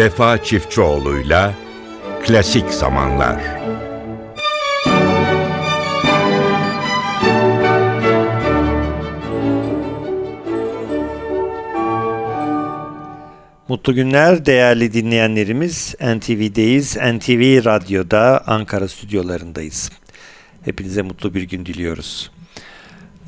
Vefa Çiftçioğlu'yla Klasik Zamanlar Mutlu günler değerli dinleyenlerimiz. NTV'deyiz. NTV Radyo'da Ankara stüdyolarındayız. Hepinize mutlu bir gün diliyoruz.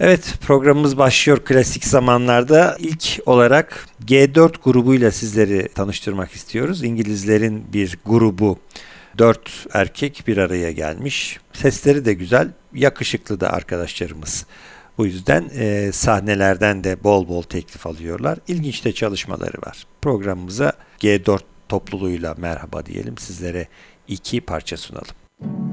Evet programımız başlıyor klasik zamanlarda. İlk olarak G4 grubuyla sizleri tanıştırmak istiyoruz. İngilizlerin bir grubu. Dört erkek bir araya gelmiş. Sesleri de güzel, yakışıklı da arkadaşlarımız. Bu yüzden e, sahnelerden de bol bol teklif alıyorlar. İlginç de çalışmaları var. Programımıza G4 topluluğuyla merhaba diyelim. Sizlere iki parça sunalım.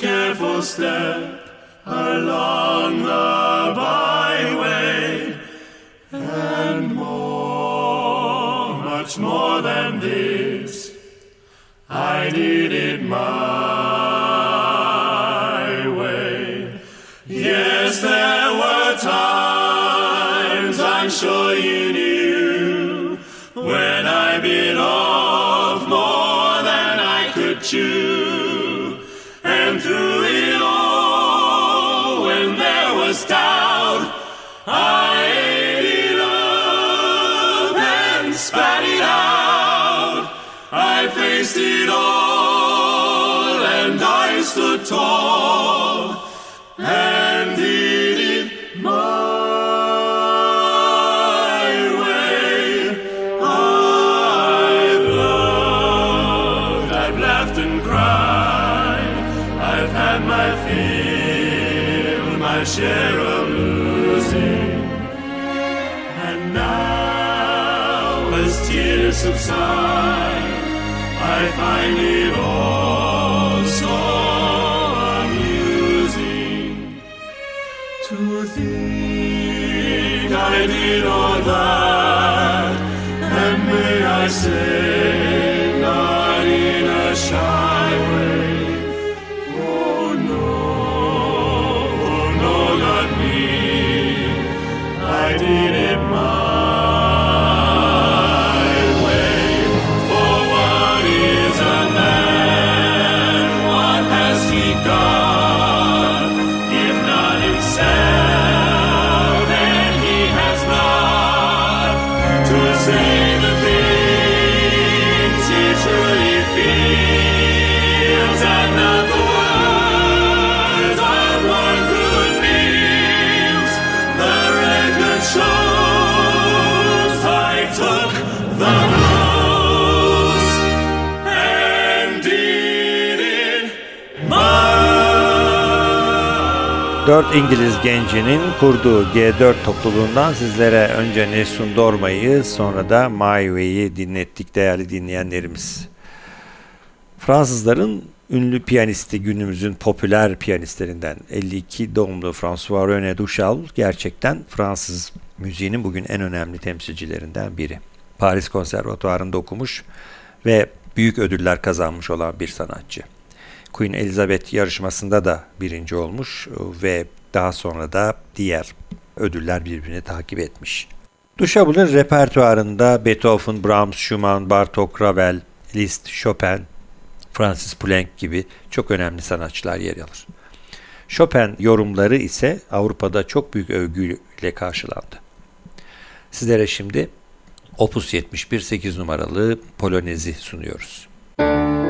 careful step along the byway, and more, much more than this, I did it my subside, I find it all so amusing to think I did all that, and may I say, Dört İngiliz gencinin kurduğu G4 topluluğundan sizlere önce Nessun Dorma'yı sonra da Way'i dinlettik değerli dinleyenlerimiz. Fransızların ünlü piyanisti günümüzün popüler piyanistlerinden 52 doğumlu François René Duchal gerçekten Fransız müziğinin bugün en önemli temsilcilerinden biri. Paris Konservatuvarı'nda okumuş ve büyük ödüller kazanmış olan bir sanatçı. Queen Elizabeth yarışmasında da birinci olmuş ve daha sonra da diğer ödüller birbirini takip etmiş. Duşable'ın repertuarında Beethoven, Brahms, Schumann, Bartok, Ravel, Liszt, Chopin, Francis Poulenc gibi çok önemli sanatçılar yer alır. Chopin yorumları ise Avrupa'da çok büyük övgüyle karşılandı. Sizlere şimdi Opus 71 8 numaralı Polonezi sunuyoruz. Thank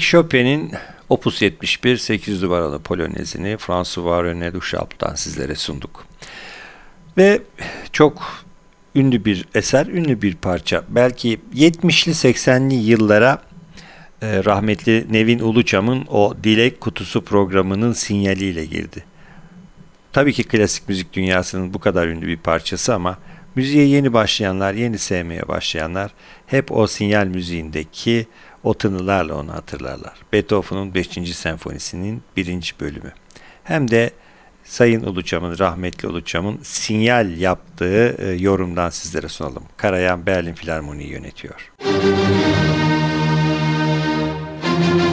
Frédéric Chopin'in Opus 71 8 numaralı polonezini François René Duchamp'tan sizlere sunduk. Ve çok ünlü bir eser, ünlü bir parça. Belki 70'li 80'li yıllara e, rahmetli Nevin Uluçam'ın o Dilek Kutusu programının sinyaliyle girdi. Tabii ki klasik müzik dünyasının bu kadar ünlü bir parçası ama müziğe yeni başlayanlar, yeni sevmeye başlayanlar hep o sinyal müziğindeki o tınılarla onu hatırlarlar. Beethoven'un 5. senfonisinin 1. bölümü. Hem de Sayın Uluçam'ın, rahmetli Uluçam'ın sinyal yaptığı e, yorumdan sizlere sunalım. Karayan Berlin Filarmoni'yi yönetiyor. Müzik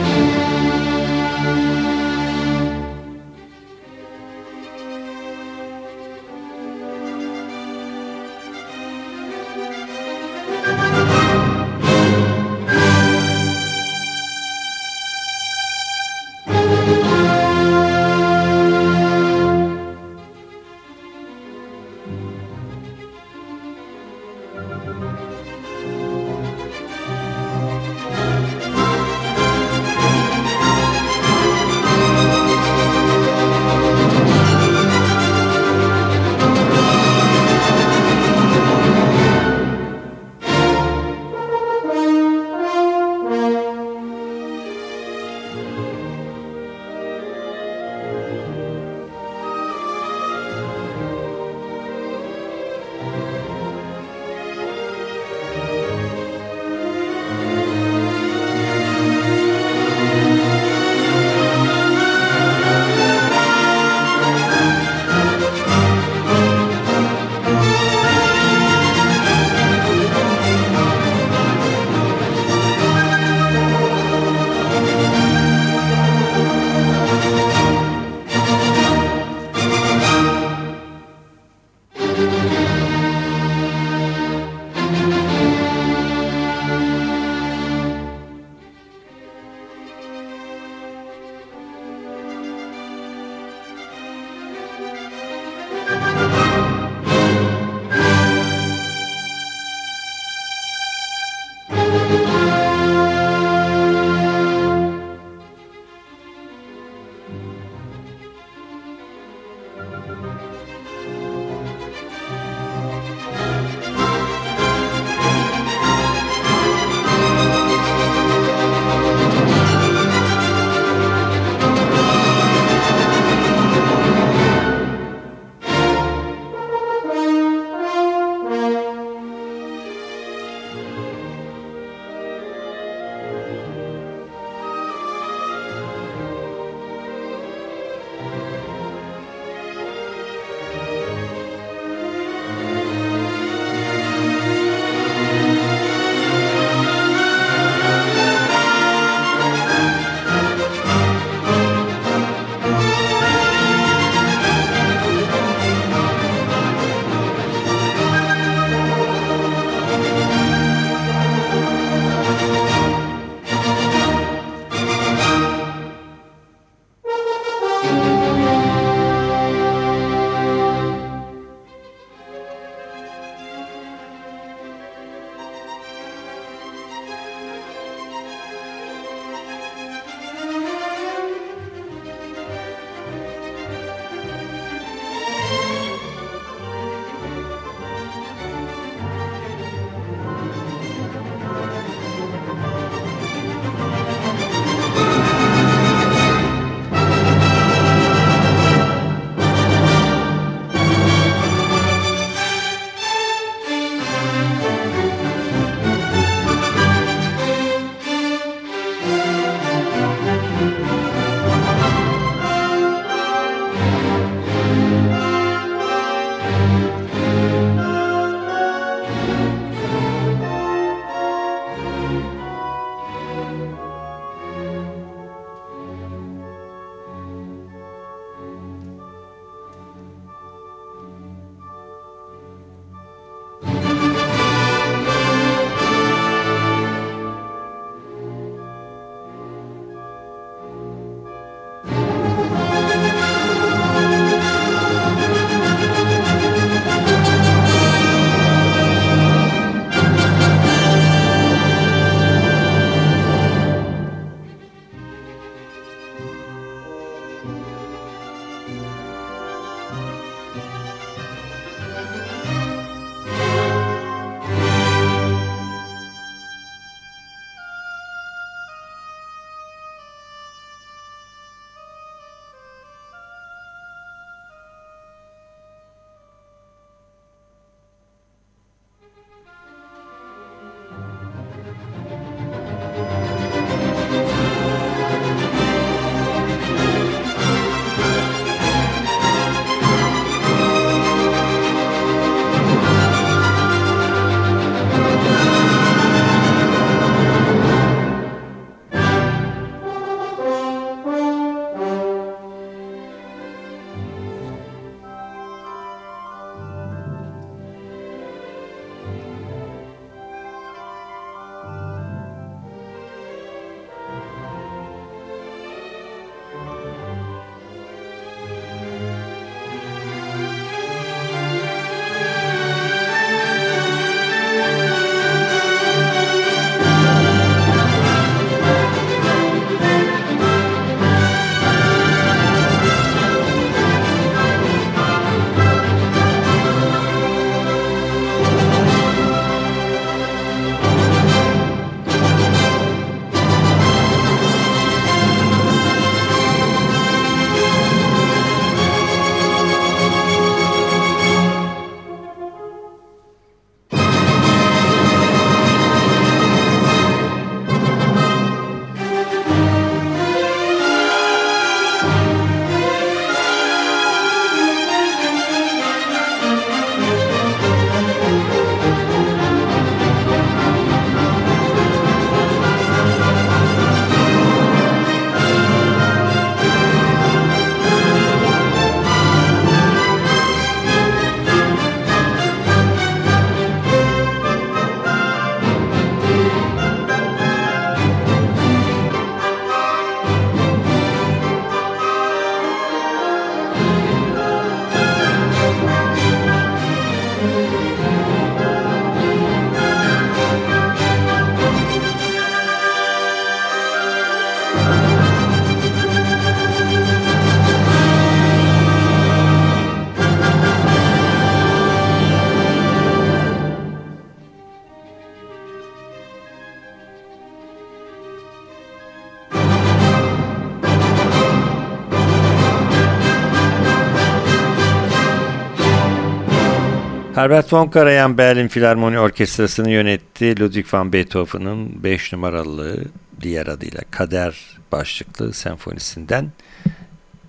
Herbert von Karajan Berlin Filarmoni Orkestrası'nı yönetti. Ludwig van Beethoven'ın 5 numaralı diğer adıyla Kader başlıklı senfonisinden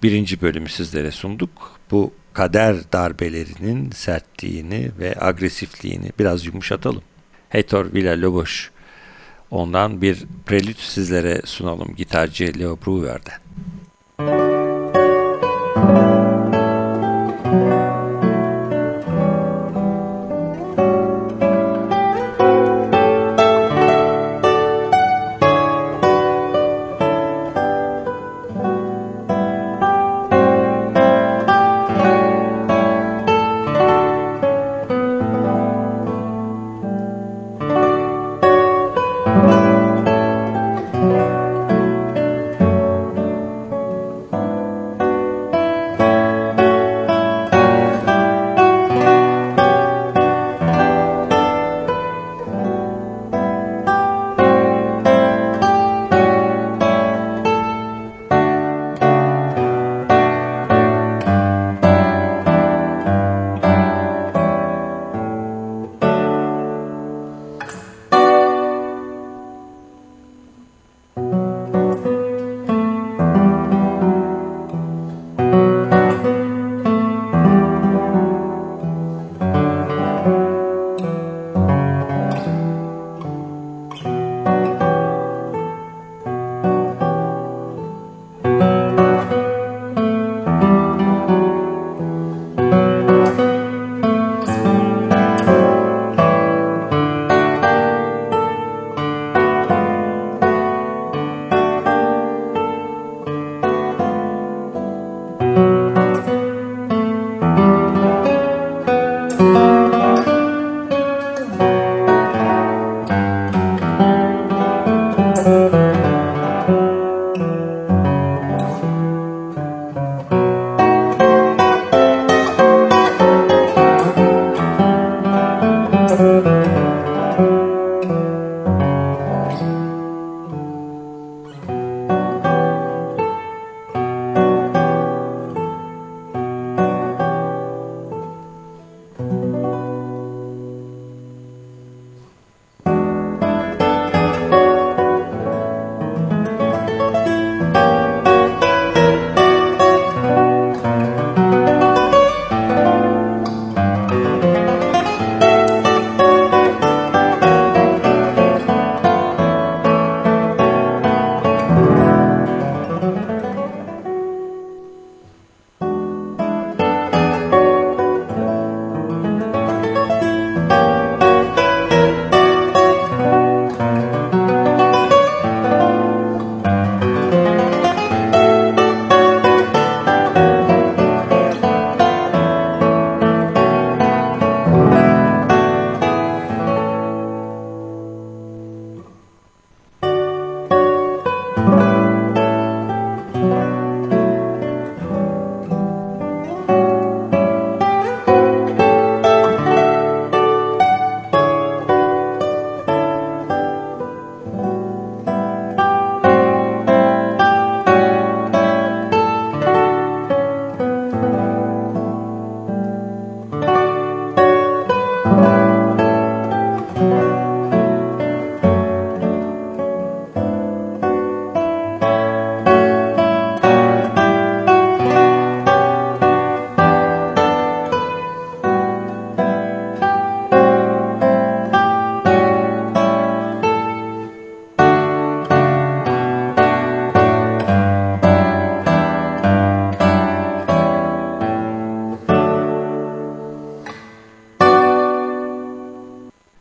birinci bölümü sizlere sunduk. Bu kader darbelerinin sertliğini ve agresifliğini biraz yumuşatalım. Hector Villa-Lobos ondan bir prelüt sizlere sunalım gitarcı Leo Brewer'den.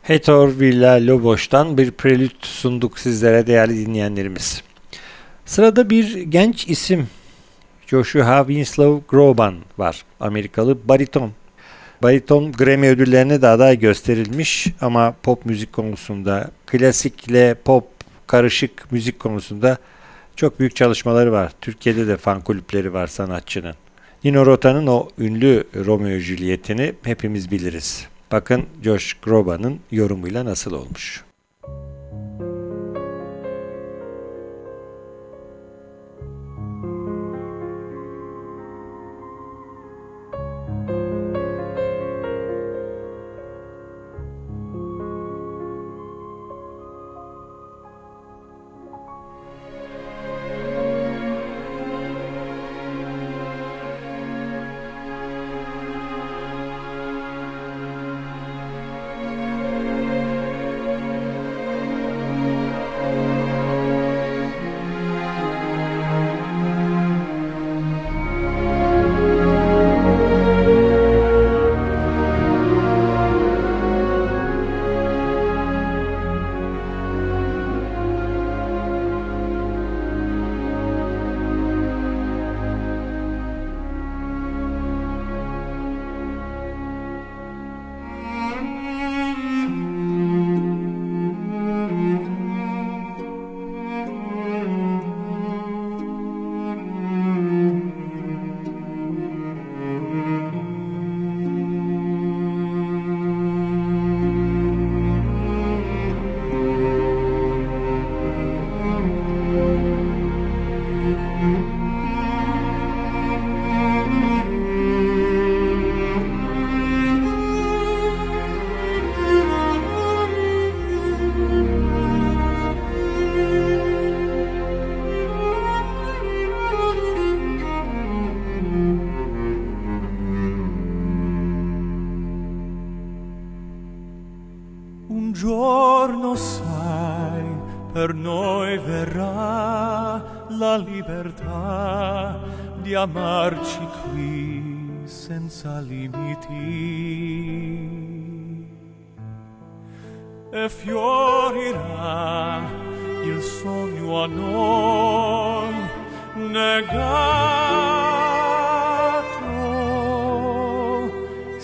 Hector Villa Lobos'tan bir prelüt sunduk sizlere değerli dinleyenlerimiz. Sırada bir genç isim Joshua Winslow Groban var. Amerikalı bariton. Bariton Grammy ödüllerine de aday gösterilmiş ama pop müzik konusunda klasikle pop karışık müzik konusunda çok büyük çalışmaları var. Türkiye'de de fan kulüpleri var sanatçının. Nino Rota'nın o ünlü Romeo Juliet'ini hepimiz biliriz. Bakın Josh Groban'ın yorumuyla nasıl olmuş.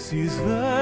sees the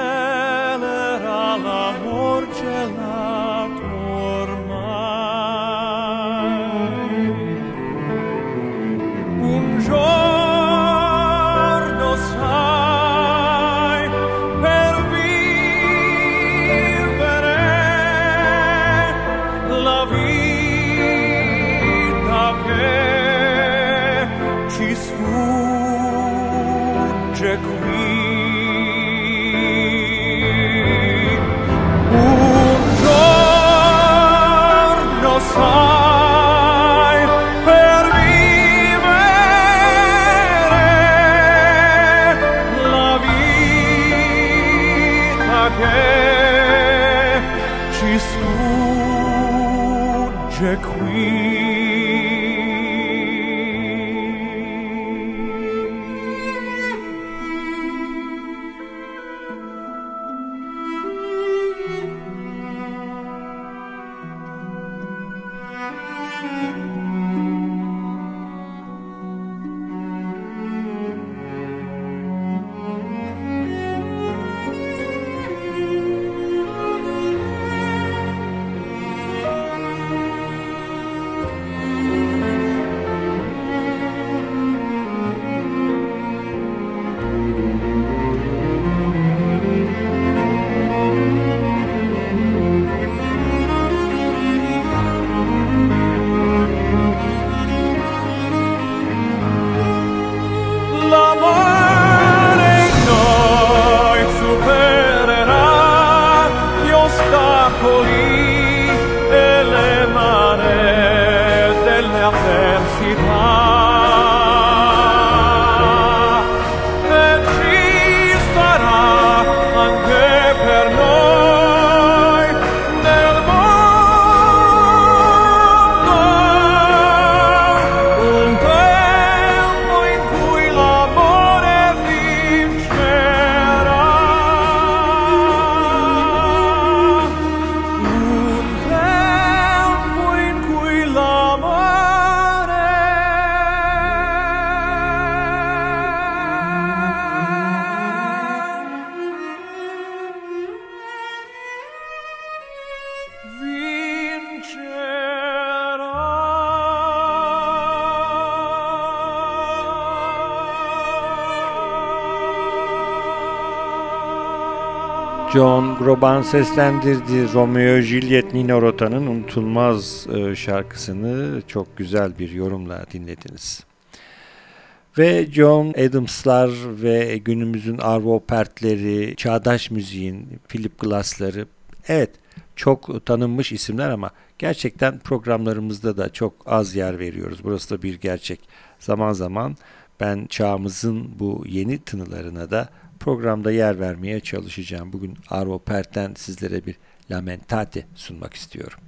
John Groban seslendirdi Romeo Juliet Nino Rota'nın unutulmaz e, şarkısını çok güzel bir yorumla dinlediniz. Ve John Adams'lar ve günümüzün Arvo Pert'leri, çağdaş müziğin Philip Glass'ları evet çok tanınmış isimler ama gerçekten programlarımızda da çok az yer veriyoruz. Burası da bir gerçek. Zaman zaman ben çağımızın bu yeni tınılarına da programda yer vermeye çalışacağım. Bugün Arvo Pert'ten sizlere bir Lamentate sunmak istiyorum.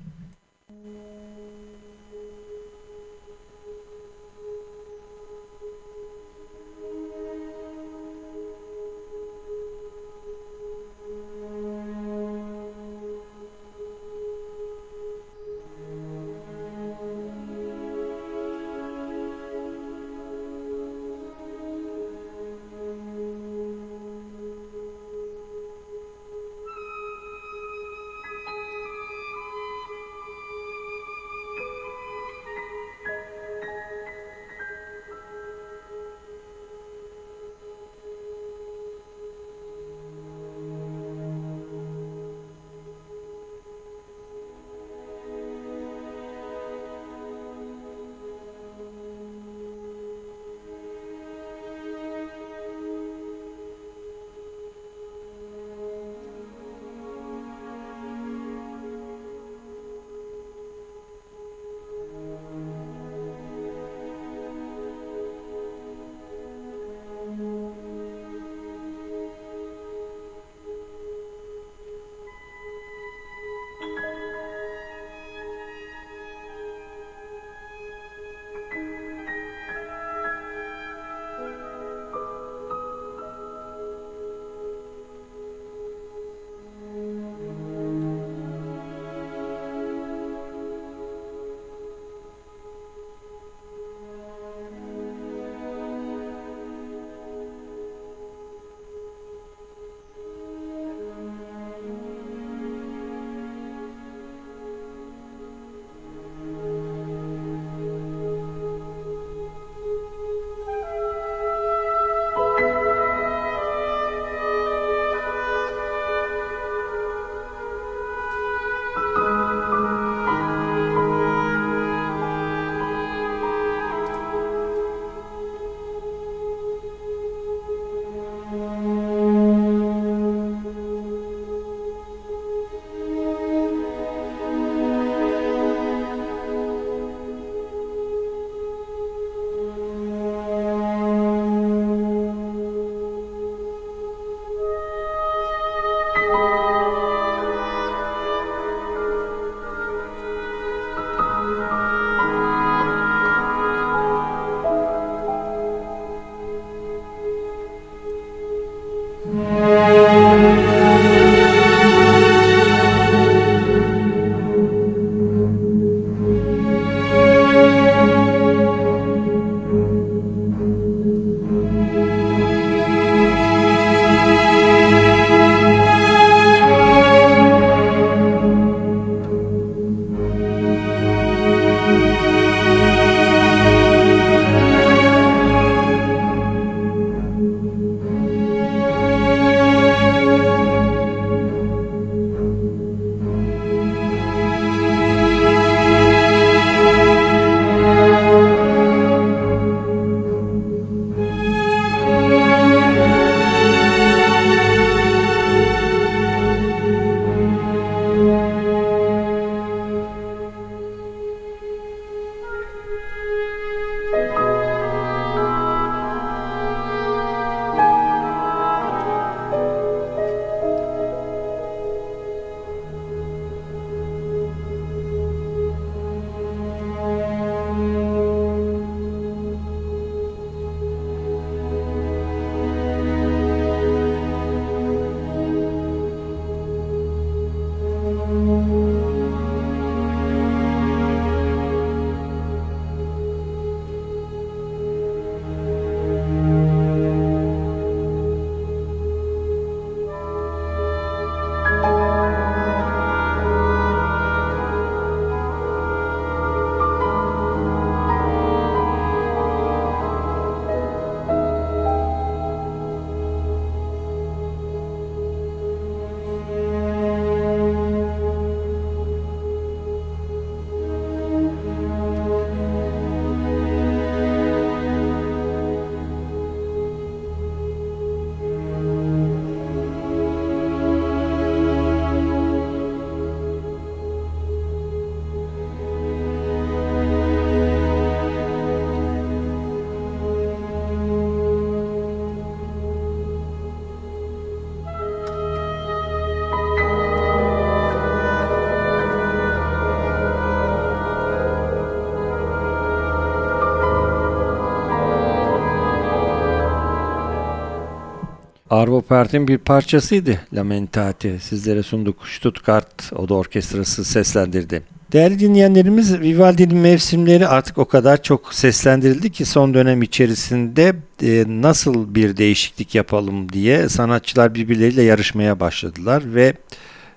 Arvo Part'in bir parçasıydı Lamentate. Sizlere sunduk. Stuttgart Oda Orkestrası seslendirdi. Değerli dinleyenlerimiz Vivaldi'nin mevsimleri artık o kadar çok seslendirildi ki son dönem içerisinde e, nasıl bir değişiklik yapalım diye sanatçılar birbirleriyle yarışmaya başladılar ve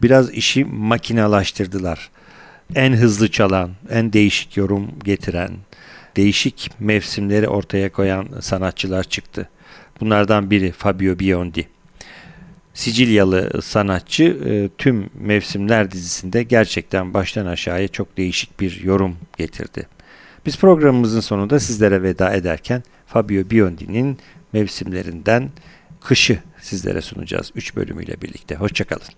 biraz işi makinalaştırdılar. En hızlı çalan, en değişik yorum getiren, değişik mevsimleri ortaya koyan sanatçılar çıktı. Bunlardan biri Fabio Biondi. Sicilyalı sanatçı e, tüm mevsimler dizisinde gerçekten baştan aşağıya çok değişik bir yorum getirdi. Biz programımızın sonunda sizlere veda ederken Fabio Biondi'nin mevsimlerinden Kışı sizlere sunacağız 3 bölümüyle birlikte. Hoşçakalın.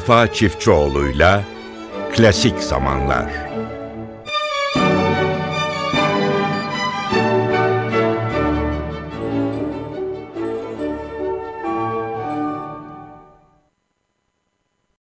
Vefa Çiftçioğlu'yla Klasik Zamanlar.